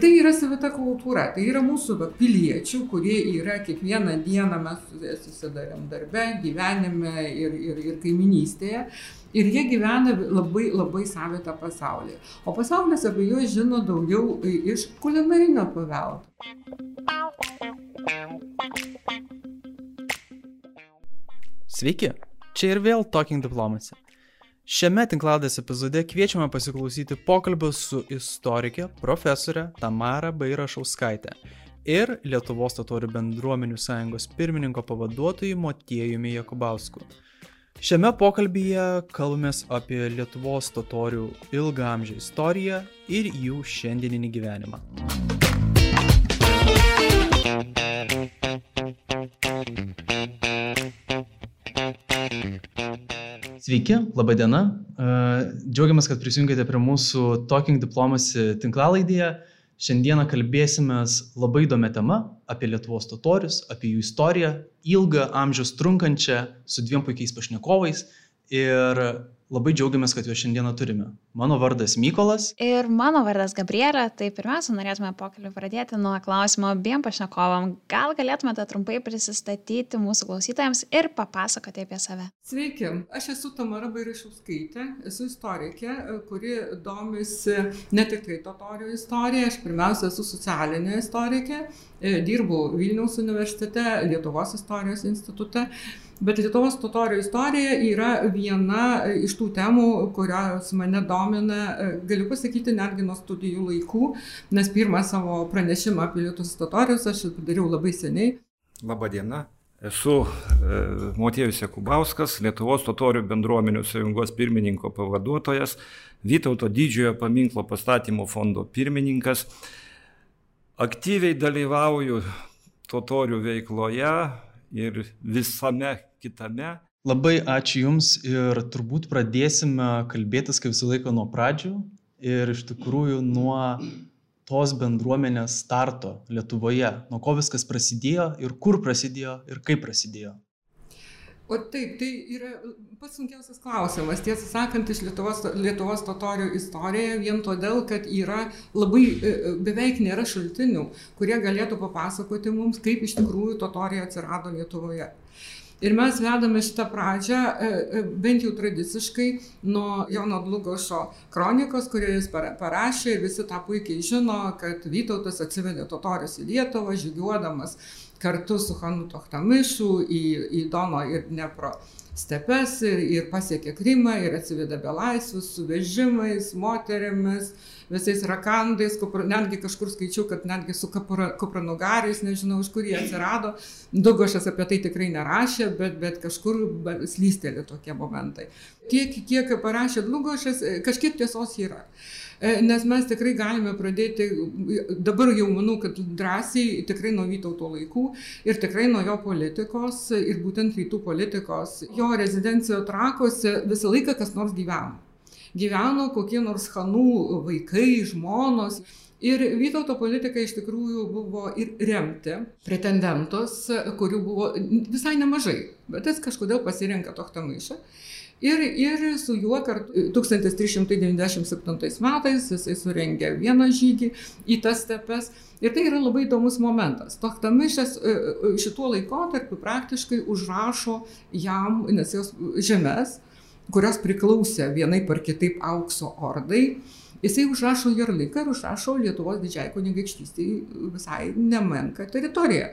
tai yra savita kultūra, tai yra mūsų va, piliečių, kurie yra kiekvieną dieną mes susidarėm darbe, gyvenime ir, ir, ir kaiminystėje. Ir jie gyvena labai, labai savitą pasaulį. O pasaulis apie juos žino daugiau iš kulinarinio paveldo. Sveiki, čia ir vėl Talking Diplomacy. Šiame tinklaudės epizode kviečiame pasiklausyti pokalbio su istorikė, profesorė Tamara Bairašauskaitė ir Lietuvos totorių bendruomenių sąjungos pirmininko pavaduotojų Motiejumi Jakubausku. Šiame pokalbyje kalbamės apie Lietuvos totorių ilgamžę istoriją ir jų šiandieninį gyvenimą. Sveiki, laba diena. Džiaugiamės, kad prisijungėte prie mūsų Talking Diplomacy tinklalaidėje. Šiandieną kalbėsime labai įdomią temą apie Lietuvos totorius, apie jų istoriją, ilgą amžius trunkančią su dviem puikiais pašnekovais. Ir Labai džiaugiamės, kad juos šiandieną turime. Mano vardas Mykolas. Ir mano vardas Gabrielė. Tai pirmiausia, norėtume pokalbį pradėti nuo klausimo abiem pašnekovam. Gal galėtumėte trumpai prisistatyti mūsų klausytojams ir papasakoti apie save? Sveiki, aš esu Tamara Bairišauskaitė, esu istorikė, kuri domisi ne tik tai totorių istorija, aš pirmiausia esu socialinė istorikė, dirbu Vilniaus universitete, Lietuvos istorijos institute. Bet Lietuvos totorių istorija yra viena iš tų temų, kurios mane domina, galiu pasakyti, netgi nuo studijų laikų, nes pirmą savo pranešimą apie Lietuvos totorius aš padariau labai seniai. Labadiena. Esu e, Motiejus Jakubauskas, Lietuvos totorių bendruomenių sąjungos pirmininko pavaduotojas, Vytauto didžiojo paminklo pastatymo fondo pirmininkas. Aktyviai dalyvauju totorių veikloje ir visame kitame. Labai ačiū Jums ir turbūt pradėsime kalbėtis kaip visą laiką nuo pradžių ir iš tikrųjų nuo tos bendruomenės starto Lietuvoje, nuo ko viskas prasidėjo ir kur prasidėjo ir kaip prasidėjo. O taip, tai yra pats sunkiausias klausimas, tiesą sakant, iš Lietuvos, Lietuvos totorių istorijoje, vien todėl, kad yra labai, e, e, beveik nėra šaltinių, kurie galėtų papasakoti mums, kaip iš tikrųjų totorija atsirado Lietuvoje. Ir mes vedame šitą pradžią, e, e, bent jau tradiciškai, nuo Jono Dlugošo kronikos, kurį jis parašė ir visi tą puikiai žino, kad Vytautas atsivedė totorius į Lietuvą, žygiuodamas kartu su Hanu Tohtamišu į, į Dono ir Dnepro stepes ir, ir pasiekė Krymą ir atsivedė belaisvius su vežimais, moterimis visais rakandais, kupra, netgi kažkur skaičiau, kad netgi su kupranugariais, nežinau, iš kur jie atsirado. Dugošas apie tai tikrai nerašė, bet, bet kažkur slysteli tokie momentai. Tiek, kiek parašė Dugošas, kažkiek tiesos yra. E, nes mes tikrai galime pradėti, dabar jau manau, kad drąsiai tikrai nuo Vytauto laikų ir tikrai nuo jo politikos ir būtent rytų politikos. Jo rezidencijoje trakose visą laiką kas nors gyveno gyveno kokie nors chanų vaikai, žmonos. Ir Vytauto politika iš tikrųjų buvo ir remti pretendentus, kurių buvo visai nemažai, bet jis kažkodėl pasirenka Tohtamaišą. Ir, ir su juo kartu 1397 metais jisai surengė vieną žygį į tas stepes. Ir tai yra labai įdomus momentas. Tohtamišas e, e, šituo laikotarpiu praktiškai užrašo jam, nes jos žemės, kurios priklausė vienaip ar kitaip aukso ordai, jisai užrašo Jarliką ir užrašo Lietuvos didžiai kunigaikštystiai visai nemenka teritorija.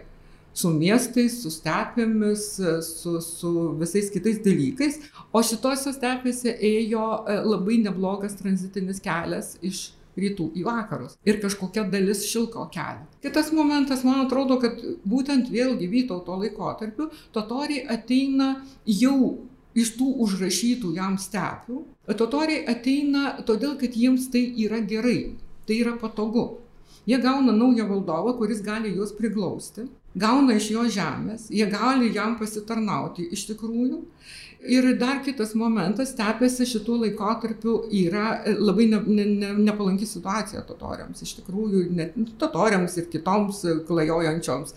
Su miestais, su stepėmis, su, su visais kitais dalykais. O šitose stepėse ėjo e, labai neblogas tranzitinis kelias iš rytų į vakarus. Ir kažkokia dalis šilko kelio. Kitas momentas, man atrodo, kad būtent vėlgi Vytauto laikotarpiu totoriai ateina jau iš tų užrašytų jam stepių, totoriai ateina todėl, kad jiems tai yra gerai, tai yra patogu. Jie gauna naują valdovą, kuris gali juos priglausti, gauna iš jo žemės, jie gali jam pasitarnauti iš tikrųjų Ir dar kitas momentas, stepėse šitų laikotarpių yra e, labai ne, ne, ne, nepalanki situacija totoriams, iš tikrųjų, net totoriams ir kitoms klajojančioms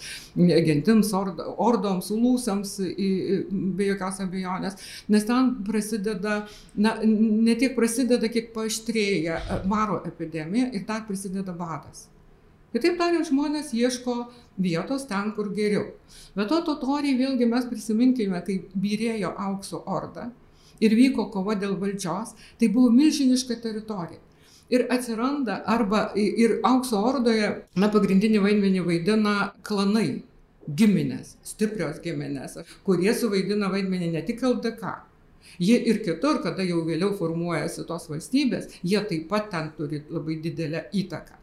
gentims, ordoms, lūsams, be jokios abejonės, nes ten prasideda, na, ne tiek prasideda, kiek paaštrėja maro epidemija ir dar prasideda badas. Kitaip tariant, žmonės ieško vietos ten, kur geriau. Bet to totoriai vėlgi mes prisiminkime, kai vyrėjo aukso orda ir vyko kova dėl valdžios, tai buvo milžiniška teritorija. Ir atsiranda arba ir aukso ordoje, na, pagrindinį vaidmenį vaidina klanai, giminės, stiprios giminės, kurie suvaidina vaidmenį ne tik LDK, Jie ir kitur, kada jau vėliau formuojasi tos valstybės, jie taip pat ten turi labai didelę įtaką.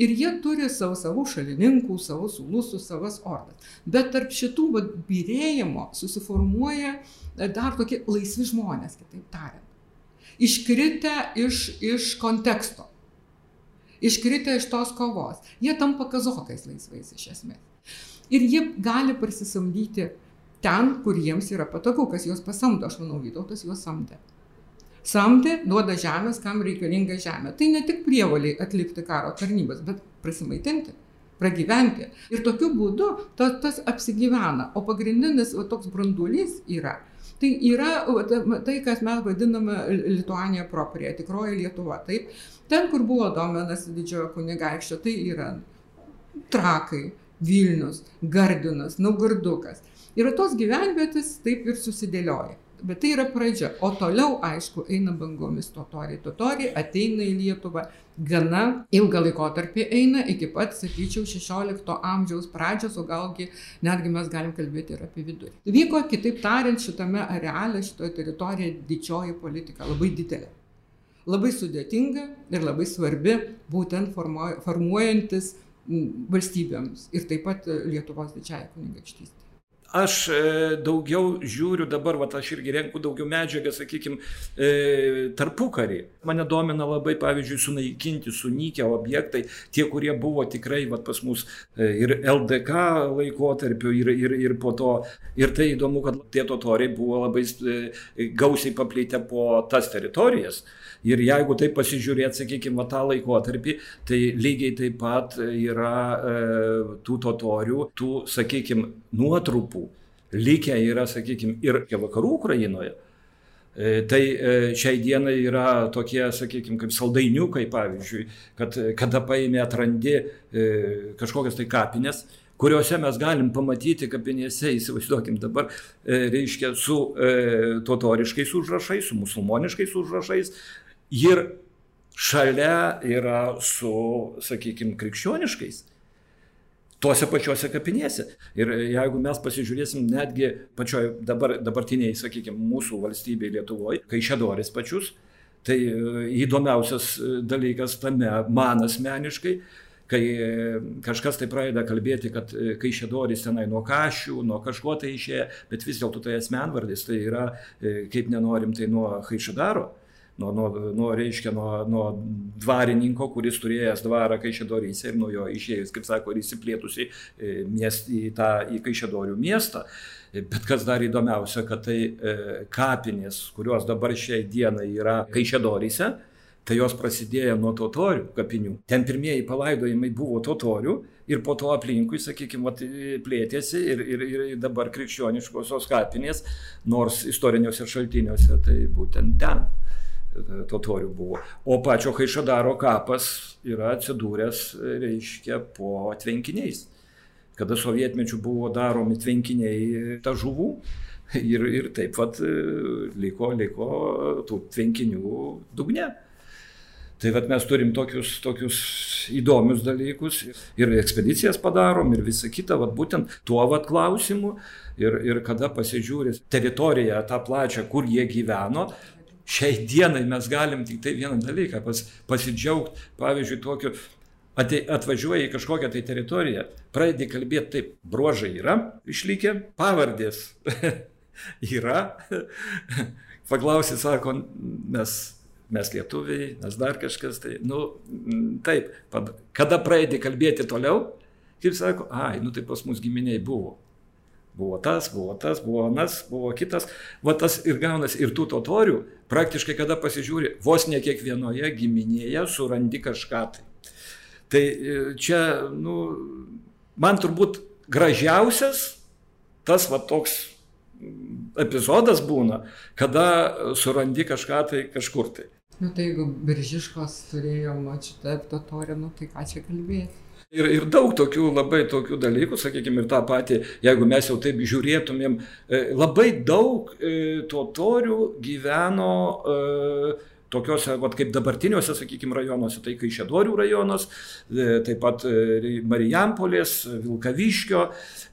Ir jie turi savo, savų šalininkų, savo sulusų, savas ordas. Bet tarp šitų birėjimo susiformuoja e, dar tokie laisvi žmonės, kitaip tariant. Iškritę iš, iš konteksto. Iškritę iš tos kovos. Jie tampa kazokais laisvais iš esmės. Ir jie gali prisisamdyti ten, kur jiems yra patogu, kas juos pasamdo. Aš manau, Vytautas juos samdė. Samdė, duoda žemės, kam reikalinga žemė. Tai ne tik prievaliai atlikti karo tarnybas, bet prasimaitinti, pragyventi. Ir tokiu būdu tas, tas apsigyvena. O pagrindinis va, toks branduolys yra. Tai yra tai, kas mes vadiname Lietuanija properija, tikroji Lietuva. Taip, ten, kur buvo domenas didžiojo kunigaikščio, tai yra Trakai, Vilnius, Gardinas, Naugardukas. Ir tos gyvenvietės taip ir susidėlioja. Bet tai yra pradžia. O toliau, aišku, eina bangomis totoriai. Totoriai ateina į Lietuvą gana ilgą laikotarpį eina iki pat, sakyčiau, 16 amžiaus pradžios, o galgi netgi mes galim kalbėti ir apie vidurį. Vyko, kitaip tariant, šitame areale, šitoje teritorijoje didžioji politika, labai didelė. Labai sudėtinga ir labai svarbi, būtent formuojantis valstybėms ir taip pat Lietuvos didžiai kunigaikštystė aš e, daugiau žiūriu dabar, va, aš irgi renku daugiau medžiagą, sakykime, tarpukarį. Mane domina labai, pavyzdžiui, sunaikinti, sunykę objektai, tie, kurie buvo tikrai va, pas mus e, ir LDK laikotarpiu, ir, ir, ir po to. Ir tai įdomu, kad tie totoriai buvo labai e, gausiai paplitę po tas teritorijas. Ir jeigu taip pasižiūrėt, sakykime, va, tą laikotarpį, tai lygiai taip pat yra e, tų totorių, tų, sakykime, nuotrupų likę yra, sakykime, ir vakarų Ukrainoje. E, tai e, šiai dienai yra tokie, sakykime, kaip saldainiukai, pavyzdžiui, kad kada paėmė atrandi e, kažkokias tai kapinės, kuriuose mes galim pamatyti kapinėse, įsivaizduokim dabar, reiškia, su totoriškais užrašais, su musulmoniškais užrašais, ir šalia yra su, sakykime, krikščioniškais. Tuose pačiuose kapinėse. Ir jeigu mes pasižiūrėsim netgi pačioj dabar, dabartiniai, sakykime, mūsų valstybėje Lietuvoje, kai šedoris pačius, tai e, įdomiausias e, dalykas tame man asmeniškai, kai e, kažkas tai pradeda kalbėti, kad kai šedoris tenai nuo kašių, nuo kažko tai išėję, bet vis dėlto tai asmenvardis, tai yra, kaip nenorim, tai nuo Haišadaro nuo, nuo, nuo, reiškia, nuo, nuo dvarininko, kuris turėjęs dvarą Kaišėdoryse ir nuo jo išėjus, kaip sako, ir įsiplėtusi e, miest, į tą į Kaišėdorių miestą. Bet kas dar įdomiausia, kad tai e, kapinės, kurios dabar šiai dienai yra Kaišėdoryse, tai jos prasidėjo nuo totorių kapinių. Ten pirmieji palaidojimai buvo totorių ir po to aplinkui, sakykime, plėtėsi ir, ir, ir dabar krikščioniškosios kapinės, nors istoriniuose šaltiniuose tai būtent ten totorių buvo. O pačio Haišadaro kapas yra atsidūręs, reiškia, po tvenkiniais. Kada sovietmečių buvo daromi tvenkiniai ta žuvų ir, ir taip pat e, liko, liko tų tvenkinių dugne. Tai vat mes turim tokius, tokius įdomius dalykus ir ekspedicijas padarom ir visa kita, vat būtent tuo vat klausimu. Ir, ir kada pasižiūrės teritoriją tą plačią, kur jie gyveno, Šiai dienai mes galim tik tai vieną dalyką pas, pasidžiaugti, pavyzdžiui, tokiu, atei, atvažiuoja į kažkokią tai teritoriją, pradedi kalbėti taip, bruožai yra išlikę, pavardės yra, paklausai, sako, mes, mes lietuviai, mes dar kažkas, tai, nu, taip, kada pradedi kalbėti toliau, kaip sako, ai, nu tai pas mus giminiai buvo. Buvo tas, buvo tas, buvo anas, buvo kitas. Va tas ir gaunas ir tų totorių, praktiškai kada pasižiūri, vos ne kiekvienoje giminėje surandi kažką tai. Tai e, čia, nu, man turbūt gražiausias tas va toks epizodas būna, kada surandi kažką tai kažkur tai. Nu tai jeigu biržiškos turėjo močiutę totorę, nu tai ką čia kalbėti? Ir, ir daug tokių, labai tokių dalykų, sakykime, ir tą patį, jeigu mes jau taip žiūrėtumėm, e, labai daug e, totorių gyveno e, tokiuose, vat, kaip dabartiniuose, sakykime, rajonuose, tai Kaišėdorių rajonas, taip pat Marijampolės, Vilkaviškio,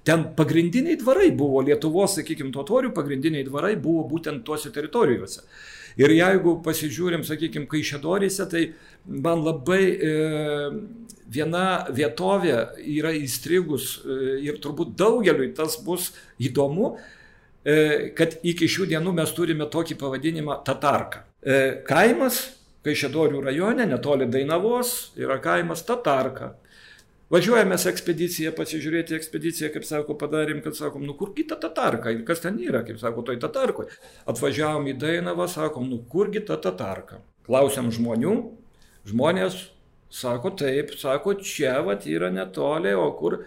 ten pagrindiniai dvarai buvo Lietuvos, sakykime, totorių pagrindiniai dvarai buvo būtent tuose teritorijose. Ir jeigu pasižiūrim, sakykime, Kaišėdorėse, tai man labai e, viena vietovė yra įstrigus e, ir turbūt daugeliui tas bus įdomu, e, kad iki šių dienų mes turime tokį pavadinimą Tatarka. E, kaimas Kaišėdorių rajone, netoli Dainavos, yra kaimas Tatarka. Važiuojame ekspediciją, pasižiūrėti ekspediciją, kaip sako, padarėm, kad sakom, nu kurgi ta tatarka kas ten yra, kaip sako, toj tatarkoje. Atvažiavom į Dainavą, sakom, nu kurgi ta tatarka. Klausiam žmonių, žmonės Sako taip, sako, čia vat yra netoli, o kur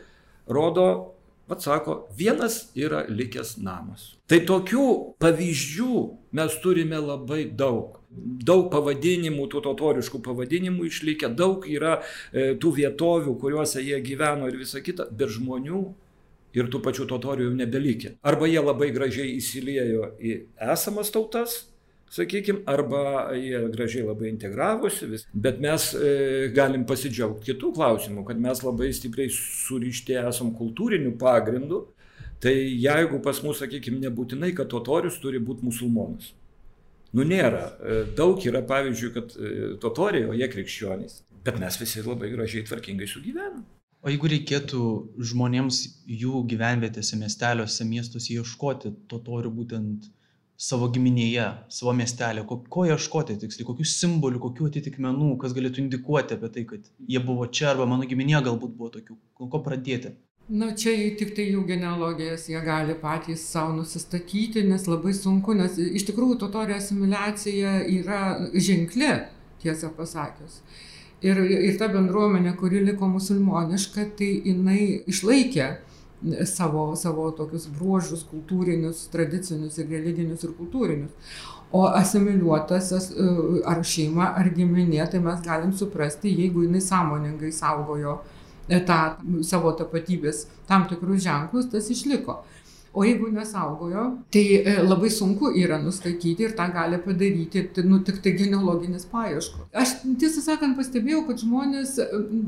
rodo, vat sako, vienas yra likęs namas. Tai tokių pavyzdžių mes turime labai daug. Daug pavadinimų, tų totoriškų pavadinimų išlikę, daug yra e, tų vietovių, kuriuose jie gyveno ir visa kita, bet žmonių ir tų pačių totorių jau nebelikė. Arba jie labai gražiai įsiliejo į esamas tautas, sakykim, arba jie gražiai labai integravosi, vis. bet mes e, galim pasidžiaugti kitų klausimų, kad mes labai stipriai surišti esam kultūriniu pagrindu, tai jeigu pas mus, sakykim, nebūtinai, kad totorius turi būti musulmonas. Nu nėra. E, daug yra pavyzdžiui, kad e, totoriai, o jie krikščionys. Bet mes visi labai gražiai tvarkingai sugyvenam. O jeigu reikėtų žmonėms jų gyvenvietėse, miesteliuose, miestuose ieškoti totorių būtent savo giminėje, savo miestelė, ko, ko ieškoti tiksliai, kokių simbolių, kokių atitikmenų, kas galėtų indikuoti apie tai, kad jie buvo čia arba mano giminėje galbūt buvo tokių, nuo ko pradėti. Na, čia tik tai jų genealogijas jie gali patys savo nusistatyti, nes labai sunku, nes iš tikrųjų totorė asimiliacija yra ženkli, tiesą pasakius. Ir, ir ta bendruomenė, kuri liko musulmoniška, tai jinai išlaikė savo, savo tokius bruožus kultūrinius, tradicinius ir religinius ir kultūrinius. O asimiliuotas e, ar šeima, ar giminė, tai mes galim suprasti, jeigu jinai sąmoningai saugojo e, tą savo tapatybės tam tikrus ženklus, tas išliko. O jeigu nesaugojo, tai e, labai sunku yra nustatyti ir tą gali padaryti nu, tik tai genealoginis paieškos. Aš tiesą sakant pastebėjau, kad žmonės e,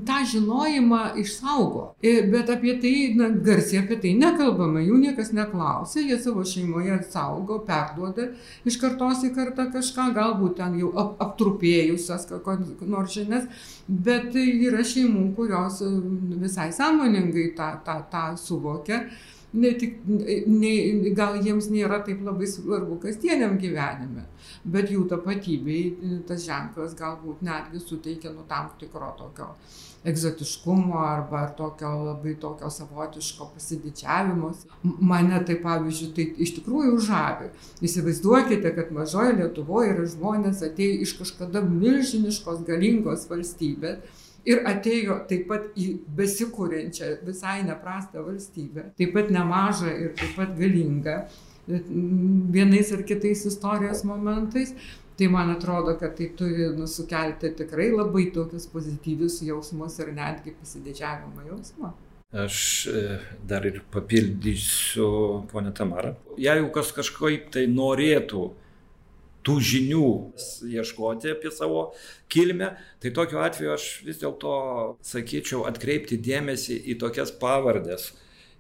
tą žinojimą išsaugo, e, bet apie tai, na, garsiai apie tai nekalbama, jų niekas neklausia, jie savo šeimoje saugo, perduoda iš kartos į kartą kažką, galbūt ten jau ap aptrupėjusias nors žinias, bet yra šeimų, kurios visai sąmoningai tą, tą, tą suvokia ne tik, ne, gal jiems nėra taip labai svarbu kasdieniam gyvenime, bet jų tapatybei tas ženklas galbūt netgi suteikia nu tam tikro tokio egzotiškumo arba tokio labai tokio savotiško pasididžiavimo. Mane tai pavyzdžiui, tai iš tikrųjų žavi. Įsivaizduokite, kad mažoje Lietuvoje yra žmonės atėję iš kažkada milžiniškos galingos valstybės ir atėjo taip pat į besikūrenčią visai neprastą valstybę, taip pat nemažą ir taip pat galingą vienais ar kitais istorijos momentais. Tai man atrodo, kad tai turi nusukelti tikrai labai tokius pozityvius jausmus ir netgi pasididžiavimo jausmą. Aš e, dar ir papildysiu, ponė Tamara. Jeigu kas kažkaip tai norėtų tų žinių ieškoti apie savo kilmę, tai tokiu atveju aš vis dėlto sakyčiau atkreipti dėmesį į tokias pavardės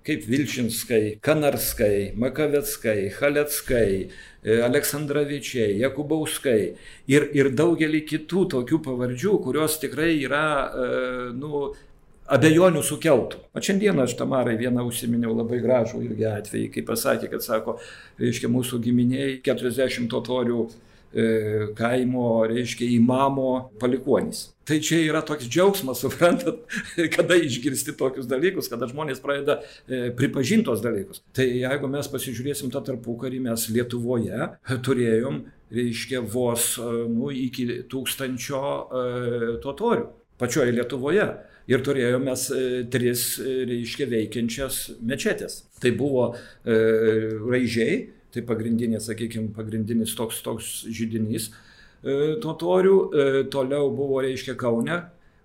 kaip Vilčinskai, Kanarskai, Makaveckai, Haleckai, e, Aleksandrovičiai, Jakubauskai ir, ir daugelį kitų tokių pavardžių, kurios tikrai yra, e, nu, abejonių sukeltų. O šiandieną aš Tamarai vieną užsiminiau labai gražų irgi atvejį, kai pasakė, kad sako, reiškia, mūsų giminiai 40 totorių e, kaimo, reiškia, įmamo palikuonys. Tai čia yra toks džiaugsmas, suprantat, kada išgirsti tokius dalykus, kada žmonės pradeda e, pripažinti tos dalykus. Tai jeigu mes pasižiūrėsim tą tarpukarį, mes Lietuvoje turėjom, reiškia, vos e, nu, iki tūkstančio totorių pačioje Lietuvoje ir turėjome mes tris, e, reiškia, veikiančias mečetės. Tai buvo e, raižiai, tai pagrindinė, sakykime, pagrindinis toks, toks žydinys e, totorių, e, toliau buvo, reiškia, Kaune,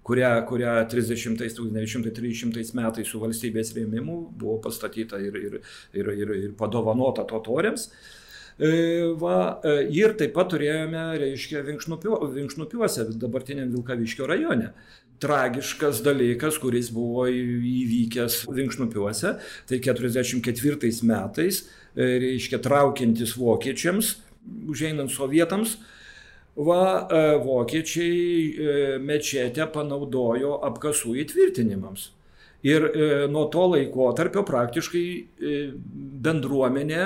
kurią, kurią 30-1930 metais su valstybės rėmimu buvo pastatyta ir, ir, ir, ir, ir padovanota totoriams. E, va, e, ir taip pat turėjome, reiškia, Vinkšnupiuose, dabartiniam Vilkaviškio rajone. Tragiškas dalykas, kuris buvo įvykęs Vinkšnupiuose, tai 44 metais, e, reiškia, traukiantis vokiečiams, užeinant sovietams, va, vokiečiai mečetę panaudojo apkasų įtvirtinimams. Ir nuo to laiko tarpio praktiškai bendruomenė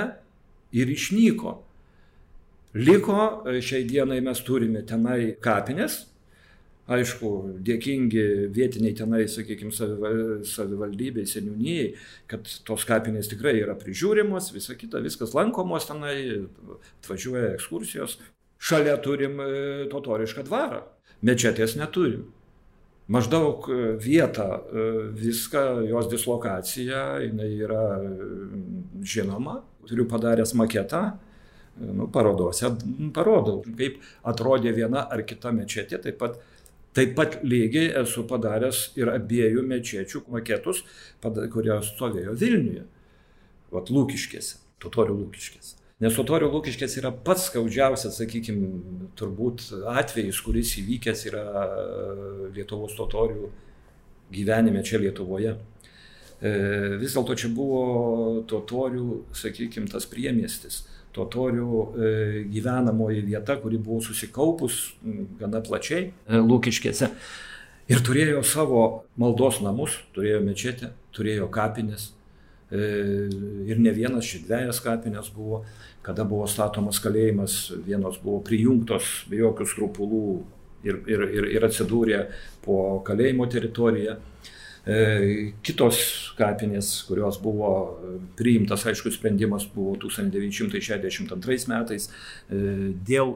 ir išnyko. Liko, e, šiai dienai mes turime tenai kapines, aišku, dėkingi vietiniai tenai, sakykime, savivaldybei, seniūnijai, kad tos kapinės tikrai yra prižiūrimos, visa kita, viskas lankomos tenai, atvažiuoja ekskursijos. Šalia turim e, totorišką dvarą, mečetės neturim. Maždaug e, vieta, viską, jos dislokacija, jinai yra žinoma, turiu padaręs maketą, nu, parodose parodau, kaip atrodė viena ar kita mečetė, taip pat, taip pat lygiai esu padaręs ir abiejų mečečių maketus, kurios stovėjo Vilniuje, vat Lūkiškėse, Totorių Lūkiškėse. Nes Totorių Lūkiškės yra pats skaudžiausias, sakykime, turbūt atvejis, kuris įvykęs yra Lietuvos totorių gyvenime čia Lietuvoje. E, vis dėlto čia buvo totorių, sakykime, tas priemiestis, totorių e, gyvenamoji vieta, kuri buvo susikaupus gana plačiai e, Lūkiškėse. Ir turėjo savo maldos namus, turėjo mečetę, turėjo kapinės. Ir ne vienas, ši dviejas kapinės buvo, kada buvo statomas kalėjimas, vienos buvo prijungtos be jokių skrupulų ir, ir, ir, ir atsidūrė po kalėjimo teritoriją. E, kitos kapinės, kurios buvo e, priimtas, aišku, sprendimas buvo 1962 metais e, dėl,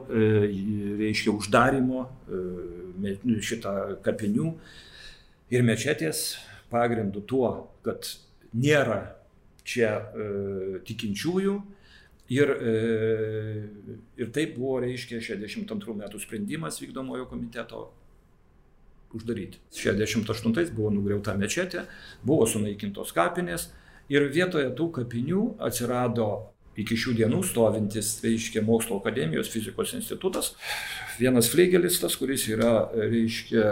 reiškia, uždarimo šitą kapinių ir mečetės pagrindu tuo, kad nėra čia tikinčiųjų, Ir, ir taip buvo, reiškia, 62 metų sprendimas vykdomojo komiteto uždaryti. 68 buvo nugriauta mečetė, buvo sunaikintos kapinės ir vietoje tų kapinių atsirado iki šių dienų stovintis, reiškia, mokslo akademijos fizikos institutas. Vienas fleigelistas, kuris yra, reiškia,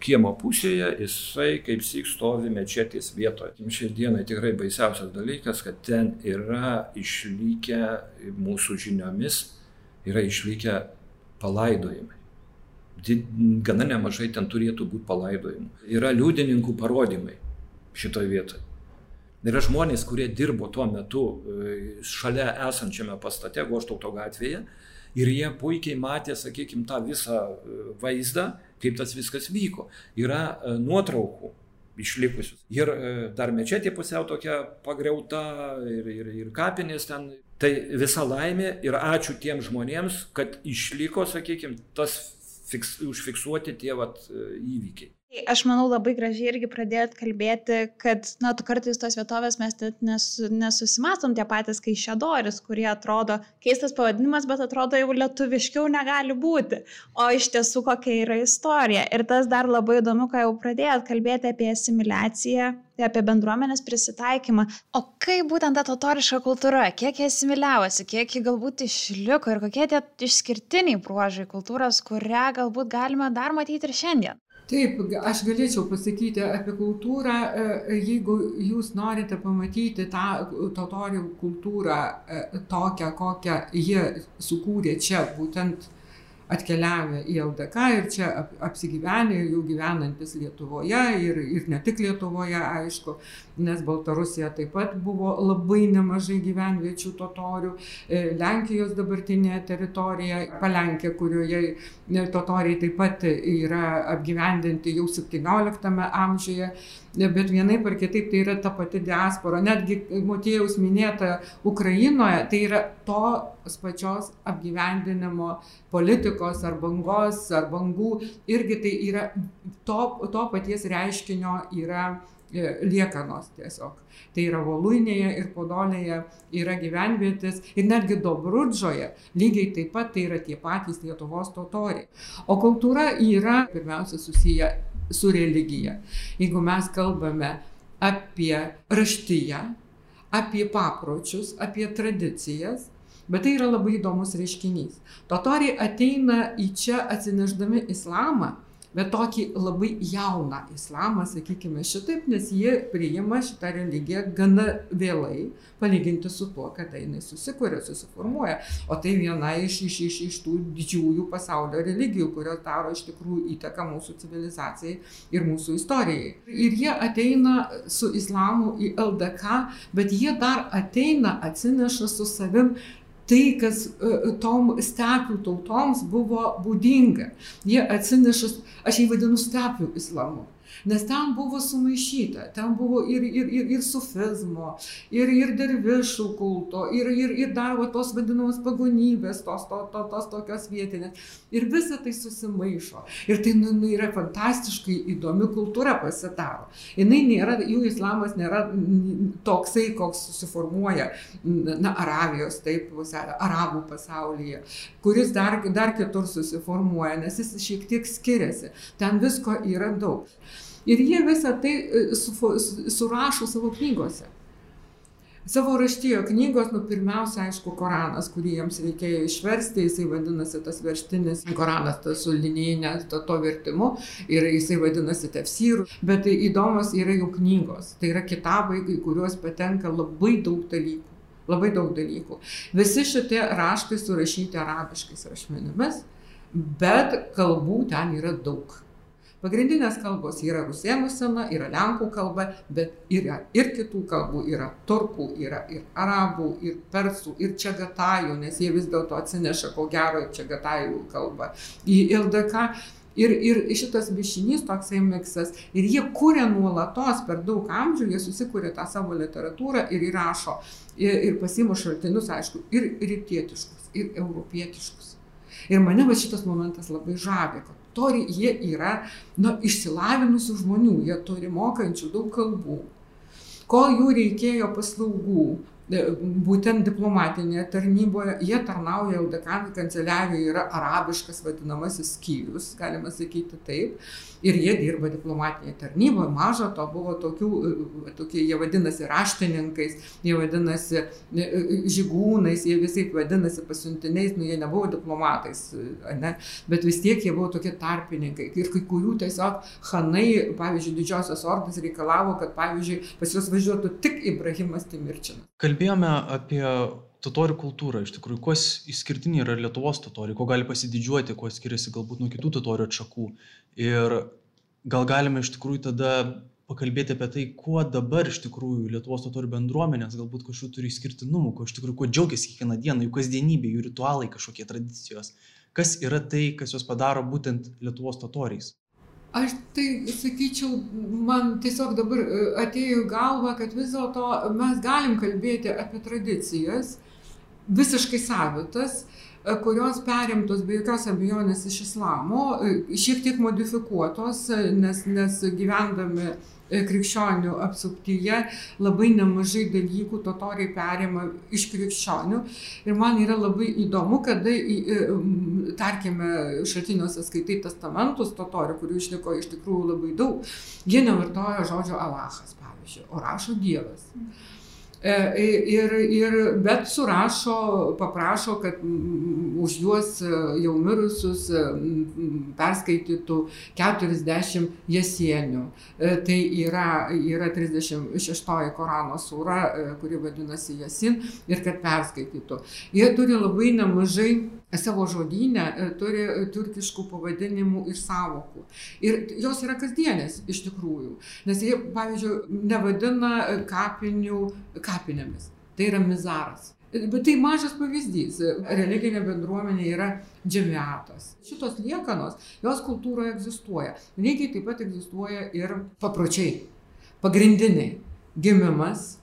kiemo pusėje, jisai kaip sik stovi mečetės vietoje. Šiai dienai tikrai baisiausias dalykas, kad ten yra išlikę mūsų žiniomis, yra išlikę palaidojimai gana nemažai ten turėtų būti palaidojimų. Yra liudininkų parodymai šitoje vietoje. Yra žmonės, kurie dirbo tuo metu e, šalia esančiame pastate, Goštauto gatvėje, ir jie puikiai matė, sakykime, tą visą e, vaizdą, kaip tas viskas vyko. Yra e, nuotraukų išlikusius. Ir dar mečetė pusiau tokia pagriauta ir, ir, ir kapinės ten. Tai visa laimė ir ačiū tiem žmonėms, kad išliko, sakykime, tas fiks, užfiksuoti tie vat, e, įvykiai. Aš manau labai gražiai irgi pradėt kalbėti, kad, na, tu kartais tos vietovės mes net nes, nesusimastom tie patys Kaišėdoris, kurie atrodo keistas pavadinimas, bet atrodo jau lietuviškiau negali būti. O iš tiesų kokia yra istorija. Ir tas dar labai įdomu, ką jau pradėjot kalbėti apie asimiliaciją, apie bendruomenės prisitaikymą. O kaip būtent ta totoriška kultūra, kiek jie asimiliavosi, kiek ji galbūt išliko ir kokie tie išskirtiniai bruožai kultūros, kurią galbūt galime dar matyti ir šiandien. Taip, aš galėčiau pasakyti apie kultūrą, e, jeigu jūs norite pamatyti tą totorių kultūrą e, tokią, kokią jie sukūrė čia, būtent atkeliavę į LDK ir čia apsigyvenę, jau gyvenantis Lietuvoje ir, ir ne tik Lietuvoje, aišku, nes Baltarusija taip pat buvo labai nemažai gyvenviečių totorių, e, Lenkijos dabartinė teritorija, Palenkė, kurioje e, totoriai taip pat yra apgyvendinti jau 17 amžiuje bet vienaip ar kitaip tai yra ta pati diaspora. Netgi Motiejaus minėta Ukrainoje, tai yra tos pačios apgyvendinimo politikos ar bangos ar bangų, irgi tai yra to, to paties reiškinio yra e, liekanos tiesiog. Tai yra Voluinėje ir Podolėje yra gyvenvietės ir netgi Dobrudžoje lygiai taip pat tai yra tie patys Lietuvos totoriai. O kultūra yra pirmiausia susiję su religija. Jeigu mes kalbame apie raštyje, apie papročius, apie tradicijas, bet tai yra labai įdomus reiškinys. Totoriai ateina į čia atsineždami islamą bet tokį labai jauną islamą, sakykime šitaip, nes jie priima šitą religiją gana vėlai, palyginti su tuo, kada jinai susikūrė, susiformuoja. O tai viena iš, iš, iš, iš tų didžiųjų pasaulio religijų, kurios daro iš tikrųjų įtaką mūsų civilizacijai ir mūsų istorijai. Ir jie ateina su islamu į LDK, bet jie dar ateina, atsineša su savim tai, kas e, tom stepių tautoms buvo būdinga. Jie atsineša, aš jį vadinu stepių islamu nes ten buvo sumaišyta, ten buvo ir, ir, ir, ir sufizmo, ir, ir dervišų kulto, ir, ir, ir dar va, tos vadinamos pagonybės, tos, to, to, tos tokios vietinės. Ir visa tai susimaišo. Ir tai nu, nu, yra fantastiškai įdomi kultūra pasidaro. Jis nėra, jų islamas nėra toksai, koks susiformuoja na, Arabijos, taip, arabų pasaulyje, kuris dar, dar kitur susiformuoja, nes jis šiek tiek skiriasi. Ten visko yra daug. Ir jie visą tai e, su, surašo savo knygose. Savo raštijo knygos, nu pirmiausia, aišku, Koranas, kurį jiems reikėjo išversti, jisai vadinasi tas verštinis Koranas, tas su linijinė to, to vertimu ir jisai vadinasi tefsyrų, bet tai įdomus yra jų knygos. Tai yra kitabai, į kuriuos patenka labai daug dalykų. Labai daug dalykų. Visi šitie raštai surašyti arabiškais rašmenimis, bet kalbų ten yra daug. Pagrindinės kalbos yra rusėnų sena, yra lenkų kalba, bet yra ir kitų kalbų, yra turkų, yra ir arabų, ir persų, ir čegatajų, nes jie vis dėlto atsineša ko gero čegatajų kalbą į LDK. Ir, ir šitas mišinys, toksai miksas, ir jie kūrė nuolatos per daug amžių, jie susikūrė tą savo literatūrą ir įrašo, ir, ir pasimu šaltinius, aišku, ir rytietiškus, ir europietiškus. Ir mane va šitas momentas labai žavė, kad tori, jie yra nu, išsilavinusių žmonių, jie turi mokančių daug kalbų. Kol jų reikėjo paslaugų, E, būtent diplomatinėje tarnyboje, jie tarnauja LDK kanceliarijoje, yra arabiškas vadinamasis skyrius, galima sakyti taip, ir jie dirba diplomatinėje tarnyboje, maža to buvo tokių, e, tokie, jie vadinasi raštininkais, jie vadinasi e, žygūnais, jie visai vadinasi pasiuntiniais, nu jie nebuvo diplomatais, ne? bet vis tiek jie buvo tokie tarpininkai. Ir kai kurių tiesiog Hanai, pavyzdžiui, didžiosios ordas reikalavo, kad, pavyzdžiui, pas juos važiuotų tik Ibrahimas Timirčinas kalbėjome apie totorių kultūrą iš tikrųjų kuo išskirtiniai yra lietuvos totoriai kuo gali pasididžiuoti kuo skiriasi galbūt nuo kitų totorių atšakų ir gal galime iš tikrųjų tada pakalbėti apie tai kuo dabar iš tikrųjų lietuvos totorių bendruomenės galbūt kažkokių turi išskirtinumų kuo iš tikrųjų kuo džiaugiasi kiekvieną dieną jų kasdienybė jų ritualai kažkokie tradicijos. Kas yra tai kas juos padaro būtent lietuvos totoriais? Aš tai sakyčiau, man tiesiog dabar e, atėjo į galvą, kad vis dėlto mes galim kalbėti apie tradicijas, visiškai savitas, e, kurios perimtos be jokios abejonės iš islamo, e, šiek tiek modifikuotos, nes, nes gyvendami E, krikščionių apsuptyje labai nemažai dalykų totoriai perima iš krikščionių. Ir man yra labai įdomu, kada, e, tarkime, šaltiniuose skaitai testamentus totorių, kurių išliko iš tikrųjų labai daug, jie nevartoja žodžio Alachas, pavyzdžiui, o rašo Dievas. Mm. E, ir, ir, bet surašo, paprašo, kad už juos e, jau mirusius e, perskaitytų 40 jesienių. Tai yra, yra 36 Korano sūra, kuri vadinasi Jasin, ir kad perskaitytų. Jie turi labai nemažai savo žodynę e, turi turkiškų pavadinimų ir savokų. Ir jos yra kasdienės iš tikrųjų. Nes jie, pavyzdžiui, nevadina kapinių kapinėmis. Tai yra mizaras. Bet tai mažas pavyzdys. Religinė bendruomenė yra džemiatas. Šitos liekanos, jos kultūroje egzistuoja. Lygiai taip pat egzistuoja ir papročiai. Pagrindiniai. Gimimas,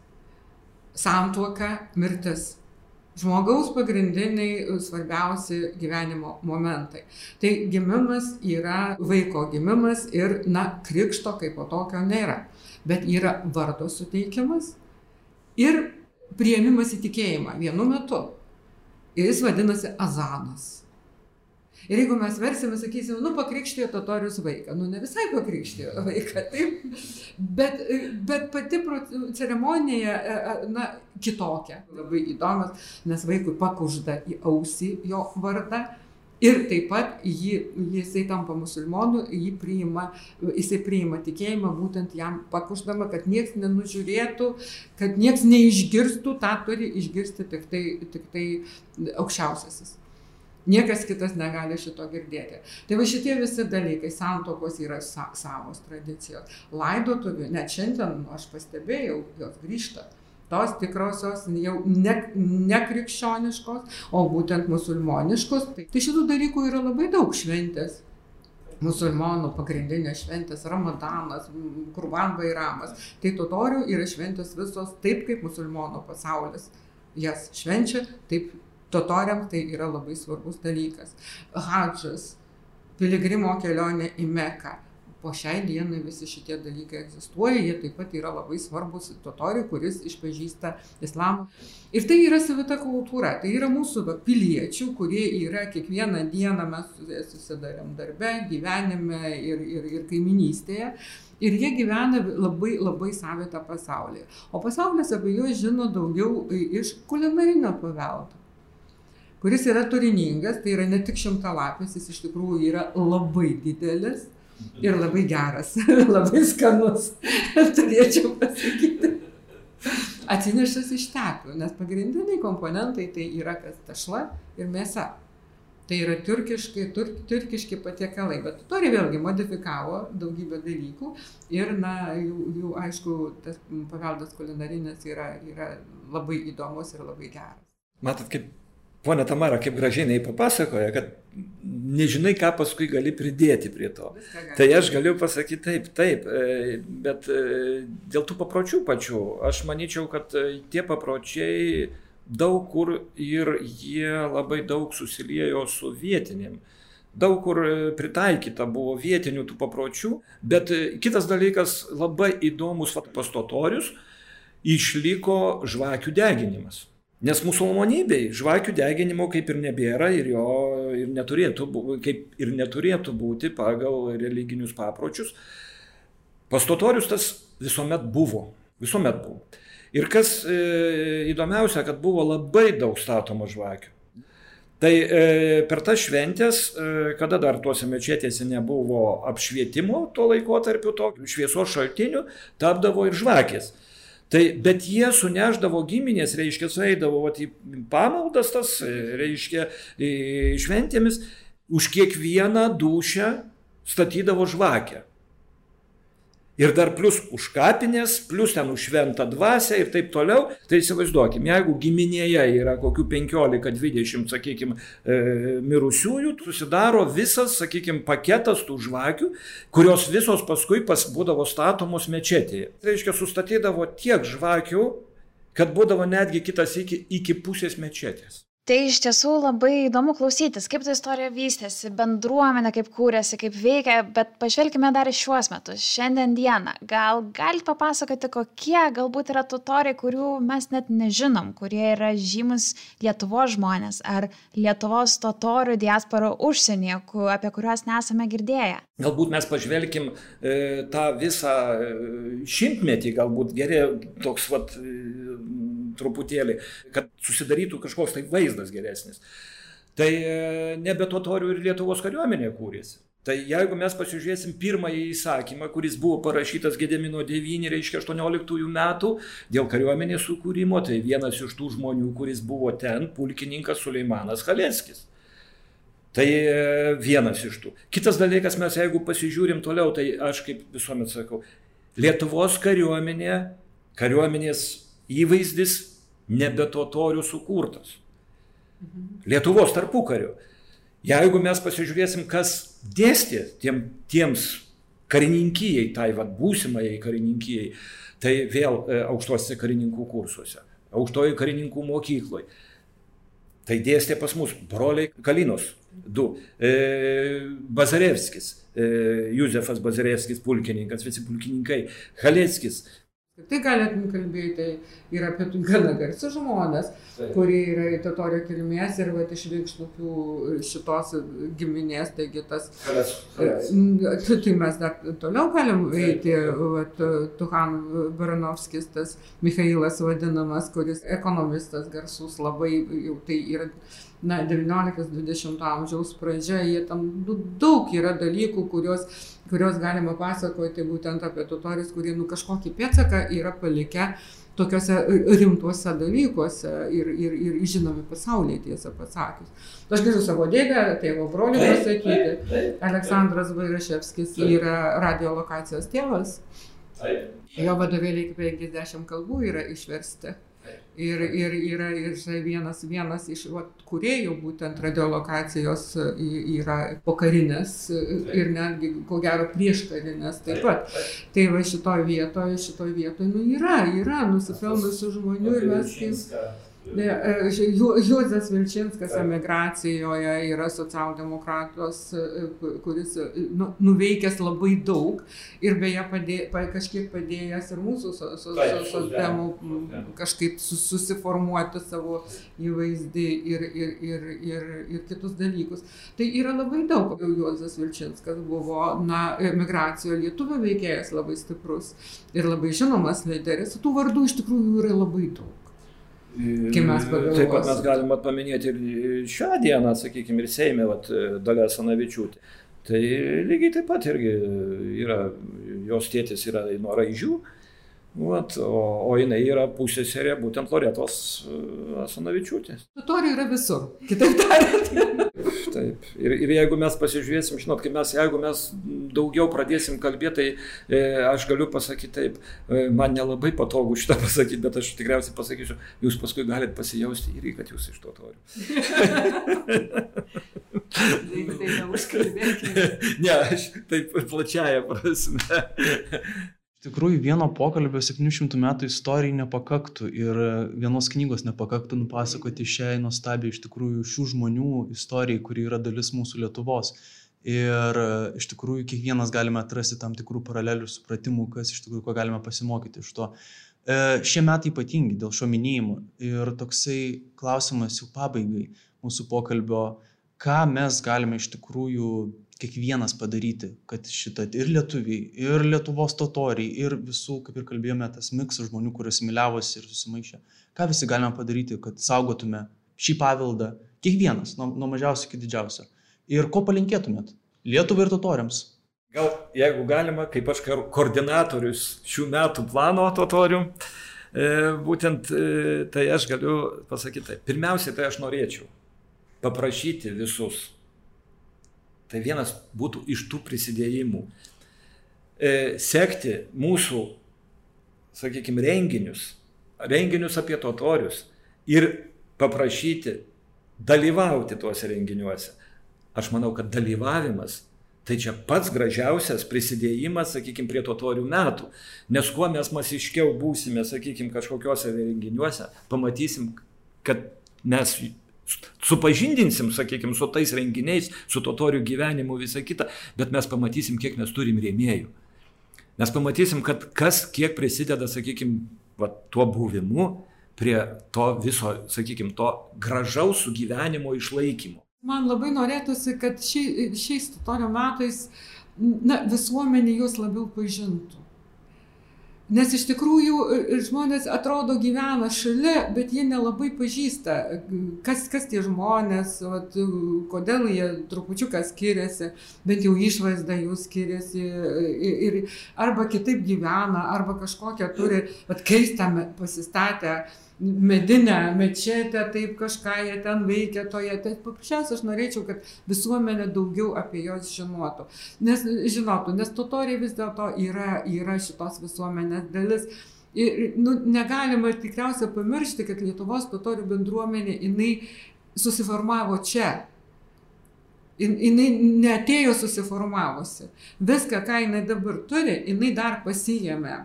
santuoka, mirtis žmogaus pagrindiniai e, svarbiausi gyvenimo momentai. Tai gimimas yra vaiko gimimas ir, na, krikšto kaip po tokio nėra. Bet yra vardo suteikimas ir prieimimas į tikėjimą vienu metu. Ir jis vadinasi azanas. Ir jeigu mes versime, sakysim, nu pakrikštijo totorius vaiką, nu ne visai pakrikštijo vaiką, taip, bet, bet pati ceremonija, e, e, na, kitokia, labai įdomas, nes vaikui pakužda į ausį jo vardą. Ir taip pat jį, jisai tampa musulmonu, jį priima, jisai priima tikėjimą būtent jam pakuždama, kad niekas nenužiūrėtų, kad niekas neišgirstų, tą turi išgirsti tik tai, tik tai aukščiausiasis. Niekas kitas negali šito girdėti. Tai va šitie visi dalykai, santokos yra sa savos tradicijos. Laidotuvių, net šiandien aš pastebėjau, jos grįžta. Tos tikrosios jau ne, ne krikščioniškos, o būtent musulmoniškos. Tai, tai šitų dalykų yra labai daug šventės. Musulmonų pagrindinės šventės, Ramadanas, Kurban Vairamas. Tai totorių yra šventės visos taip, kaip musulmonų pasaulis jas švenčia, taip totoriams tai yra labai svarbus dalykas. Hadžas, piligrimo kelionė į Meką. Po šiai dienai visi šitie dalykai egzistuoja, jie taip pat yra labai svarbus totoriui, kuris išpažįsta islamą. Ir tai yra savita kultūra, tai yra mūsų va, piliečių, kurie yra kiekvieną dieną mes susidarėm darbe, gyvenime ir, ir, ir kaiminystėje. Ir jie gyvena labai, labai savitą pasaulį. O pasaulis apie juos žino daugiau iš kulinarinio paveldo kuris yra turiningas, tai yra ne tik šimtalapis, jis iš tikrųjų yra labai didelis ir labai geras, labai skanus, turėčiau pasakyti. Atsineštas iš tepių, nes pagrindiniai komponentai tai yra kas tašla ir mėsa. Tai yra turkiški, tur, turkiški patiekalai, bet tori vėlgi modifikavo daugybę dalykų ir, na, jų, jų aišku, tas paveldas kulinarinis yra, yra labai įdomus ir labai geras. Matot, kaip Pone Tamara, kaip gražiai nei papasakoja, kad nežinai, ką paskui gali pridėti prie to. Tai aš galiu pasakyti taip, taip, e, bet e, dėl tų papročių pačių, aš manyčiau, kad e, tie papročiai daug kur ir jie labai daug susiliejo su vietinim. Daug kur pritaikyta buvo vietinių tų papročių, bet kitas dalykas labai įdomus pastotorius išliko žvakių deginimas. Nes musulmonybei žvakių deginimo kaip ir nebėra ir jo ir neturėtų, kaip ir neturėtų būti pagal religinius papročius. Pastotorius tas visuomet buvo. Visuomet buvo. Ir kas e, įdomiausia, kad buvo labai daug statoma žvakių. Tai e, per tas šventės, e, kada dar tuose mečetėse nebuvo apšvietimo tuo laikotarpiu, to šviesos šaltinių, tapdavo ir žvakės. Tai, bet jie suneždavo giminės, reiškia, sueidavo vat, į pamaldas tas, reiškia, šventėmis, už kiekvieną dušę statydavo žvakę. Ir dar plus už kapinės, plus ten už šventą dvasę ir taip toliau. Tai įsivaizduokim, jeigu giminėje yra kokių 15-20, sakykime, mirusiųjų, susidaro visas, sakykime, paketas tų žvakių, kurios visos paskui pas būdavo statomos mečetėje. Tai reiškia, sustatydavo tiek žvakių, kad būdavo netgi kitas iki, iki pusės mečetės tai iš tiesų labai įdomu klausytis kaip ta istorija vystėsi bendruomenė kaip kūrėsi kaip veikia bet pažvelkime dar į šiuos metus. Šiandien dieną gal galit papasakoti kokie galbūt yra totoriai kurių mes net nežinom kurie yra žymūs lietuvos žmonės ar lietuvos totorių diaspora užsienyje apie kuriuos nesame girdėję? Galbūt mes pažvelkim e, tą visą e, šimtmetį galbūt geriau toks vat truputėlį, kad susidarytų kažkoks tai vaizdas geresnis. Tai e, nebe totorių ir Lietuvos kariuomenė kūrėsi. Tai jeigu mes pasižiūrėsim pirmąjį įsakymą, kuris buvo parašytas Gedemino 9, reiškia 18 metų, dėl kariuomenės sukūrimo, tai vienas iš tų žmonių, kuris buvo ten, pulkininkas Suleimanas Halenskis. Tai e, vienas iš tų. Kitas dalykas, mes jeigu pasižiūrim toliau, tai aš kaip visuomet sakau, Lietuvos kariuomenė, kariuomenės įvaizdis nebe totorių sukurtas. Lietuvos tarpukariu. Jeigu mes pasižiūrėsim, kas dėstė tiem, tiems karininkijai, tai vad būsimai karininkijai, tai vėl e, aukštuose karininkų kursuose, aukštojo karininkų mokykloje. Tai dėstė pas mus broliai Kalinos, du, e, Bazarevskis, e, Juzefas Bazarevskis, pulkininkas, visi pulkininkai, Haleckis, Tai galėtum kalbėti ir apie gana garsius žmonės, Taip. kurie yra į totorio kilmės ir vat, iš Vikšnupių šitos giminės, taigi tas... E, tai mes dar toliau galim eiti, vat, Tuhan Baranovskis, tas Mikhailas vadinamas, kuris ekonomistas garsus labai, jau tai yra na, 19-20 amžiaus pradžia, jie tam daug yra dalykų, kuriuos kuriuos galima pasakoti būtent apie totorius, kurie nu kažkokį pėdsaką yra palikę tokiuose rimtuose dalykuose ir, ir, ir žinomi pasaulyje, tiesą pasakius. Aš galiu savo dėdę, tėvo brolį pasakyti. Aleksandras Vairaševskis yra radiolokacijos tėvas. Jo vadovėliai iki 50 kalbų yra išversti. Ir, ir yra ir vienas, vienas iš vat, kuriejų būtent radiolokacijos e, yra pokarinės e, ir netgi, ko gero, prieškarinės taip pat. Tai va šitoje vietoje, šitoje vietoje, nu yra, yra nusipelnusių žmonių ir mes kaip... E, Juozas Vilčinskas emigracijoje yra socialdemokratas, e, kuris e, nu, nuveikęs labai daug ir beje padė, kažkiek padėjęs ir mūsų socdemų kažkaip susiformuoti savo įvaizdį ir, ir, ir, ir, ir kitus dalykus. Tai yra labai daug. Juozas Vilčinskas buvo, na, emigracijoje lietuvių veikėjas labai stiprus ir labai žinomas lyderis. Tų vardų iš tikrųjų yra labai daug. Taip pat mes galime paminėti ir šią dieną, sakykime, ir Seime, vat, Dalia Sanavičiūtė. Tai lygiai taip pat irgi yra, jos tėtis yra nuo Raižių, vat, o, o jinai yra pusėserė būtent Loretos Asanavičiūtės. Totoriai yra visur, kitaip tariant. Taip. Ir, ir jeigu mes pasižiūrėsim, žinot, kai mes, jeigu mes daugiau pradėsim kalbėti, tai e, aš galiu pasakyti taip, e, man nelabai patogu šitą pasakyti, bet aš tikriausiai pasakysiu, jūs paskui galite pasijausti irgi, kad jūs iš to toriu. ne, aš taip plačiaja prasme. Tikrųjų, vieno pokalbio 700 metų istorijai nepakaktų ir vienos knygos nepakaktų nupasakoti šiai nuostabiai iš tikrųjų šių žmonių istorijai, kuri yra dalis mūsų Lietuvos. Ir iš tikrųjų kiekvienas galime atrasti tam tikrų paralelių supratimų, kas iš tikrųjų ko galime pasimokyti iš to. E, šie metai ypatingi dėl šio minėjimo ir toksai klausimas jau pabaigai mūsų pokalbio, ką mes galime iš tikrųjų kiekvienas padaryti, kad šitą ir lietuviai, ir Lietuvos totoriai, ir visų, kaip ir kalbėjome, tas miksas žmonių, kuris similiavosi ir susimaišė. Ką visi galime padaryti, kad saugotume šį paveldą, kiekvienas, nuo, nuo mažiausio iki didžiausio. Ir ko palinkėtumėt Lietuvai ir totoriams? Gal, jeigu galima, kaip aš koordinatorius šių metų plano totorių, e, būtent e, tai aš galiu pasakyti, tai pirmiausia, tai aš norėčiau paprašyti visus Tai vienas būtų iš tų prisidėjimų. E, sekti mūsų, sakykime, renginius, renginius apie totorius ir paprašyti dalyvauti tuose renginiuose. Aš manau, kad dalyvavimas tai čia pats gražiausias prisidėjimas, sakykime, prie totorių metų. Nes kuo mes masiškiau būsime, sakykime, kažkokiuose renginiuose, pamatysim, kad mes supažindinsim, sakykime, su tais renginiais, su totorių gyvenimu, visą kitą, bet mes pamatysim, kiek mes turim rėmėjų. Mes pamatysim, kad kas kiek prisideda, sakykime, va, tuo buvimu prie to viso, sakykime, to gražaus sugyvenimo išlaikymo. Man labai norėtųsi, kad ši, šiais totorių metais na, visuomenė juos labiau pažintų. Nes iš tikrųjų e, e, žmonės atrodo gyvena šalia, bet jie nelabai pažįsta, kas, kas tie žmonės, vat, kodėl jie trupučiuką skiriasi, bent jau išvaizda jų skiriasi, ir, ir arba kitaip gyvena, arba kažkokią turi, vat, keistą pasistatę medinę mečetę, taip kažką jie ten veikia toje. Tai paprasčiausiai aš norėčiau, kad visuomenė daugiau apie juos žinotų. Nes, žinotų, nes totoriai vis dėlto yra, yra šitos visuomenės dalis. Ir nu, negalima tikriausiai pamiršti, kad Lietuvos totorių bendruomenė, jinai susiformavo čia. Jinai netėjo susiformavusi. Viską, ką jinai dabar turi, jinai dar pasijėmė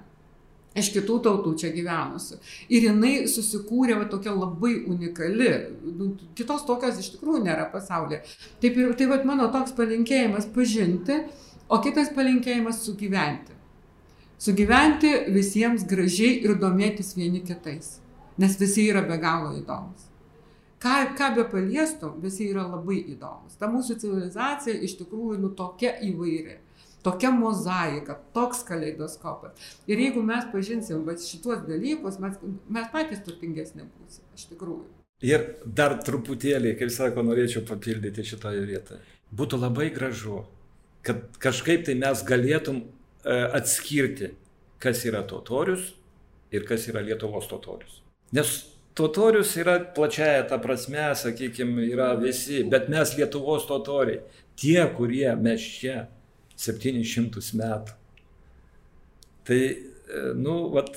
iš kitų tautų čia gyvenusių. Ir jinai susikūrė va, tokia labai unikali, nu, kitos tokios iš tikrųjų nėra pasaulyje. Taip ir tai va mano toks palinkėjimas pažinti, o kitas palinkėjimas sugyventi. Sugyventi visiems gražiai ir domėtis vieni kitais, nes visi yra be galo įdomus. Ką, ką be paliestų, visi yra labai įdomus. Ta mūsų civilizacija iš tikrųjų nu tokia įvairi, tokia mozaika, toks kaleidoskopas. Ir jeigu mes pažinsim va, šituos dalykus, mes, mes patys turtingesnė būsime, iš tikrųjų. Ir dar truputėlį, kaip sako, norėčiau papildyti šitoje vietoje. Būtų labai gražu, kad kažkaip tai mes galėtum E, atskirti, kas yra totorius ir kas yra Lietuvos totorius. Nes totorius yra plačiaja ta prasme, sakykime, yra visi, bet mes Lietuvos totoriai, tie, kurie mes čia 700 metų. Tai, e, nu, vat,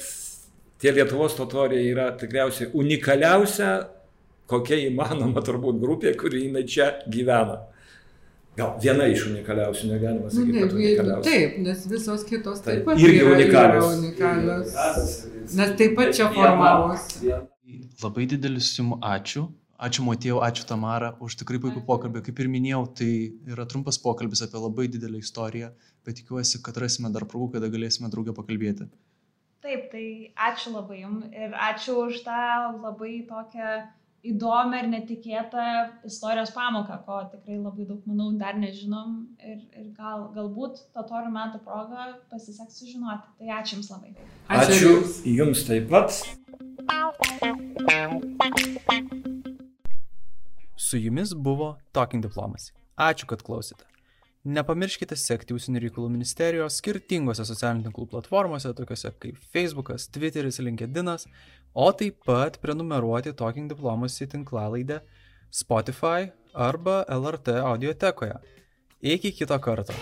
tie Lietuvos totoriai yra tikriausiai unikaliausia, kokia įmanoma turbūt grupė, kuri jinai čia gyvena. Gal viena iš unikaliausių, negalima nu, sakyti. Nu, ne, unikaliausių. Taip, nes visos kitos taip, taip pat irgi yra unikalios. Yra unikalios. Nes taip pat čia formavosi. Labai didelis jums ačiū. Ačiū Motėjau, ačiū Tamara už tikrai puikų pokalbį. Kaip ir minėjau, tai yra trumpas pokalbis apie labai didelę istoriją, bet tikiuosi, kad rasime dar progų, kada galėsime draugę pakalbėti. Taip, tai ačiū labai jums ir ačiū už tą labai tokią įdomią ir netikėtą istorijos pamoką, ko tikrai labai daug, manau, dar nežinom ir, ir gal, galbūt totorių metų progą pasiseks sužinoti. Tai ačiū Jums labai. Ačiū, ačiū Jums taip pat. Su Jumis buvo Talking Diplomacy. Ačiū, kad klausėte. Nepamirškite sekti Užsienio reikalų ministerijos skirtingose socialinių tinklų platformose, tokiuose kaip Facebookas, Twitteris, LinkedInas, o taip pat prenumeruoti Talking Diplomacy tinklalaidę Spotify arba LRT audiotekoje. Iki kito karto.